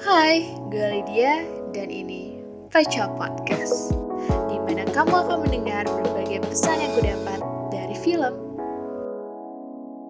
Hai, gue Lydia dan ini Facia Podcast di mana kamu akan mendengar berbagai pesan yang kudapat dari film.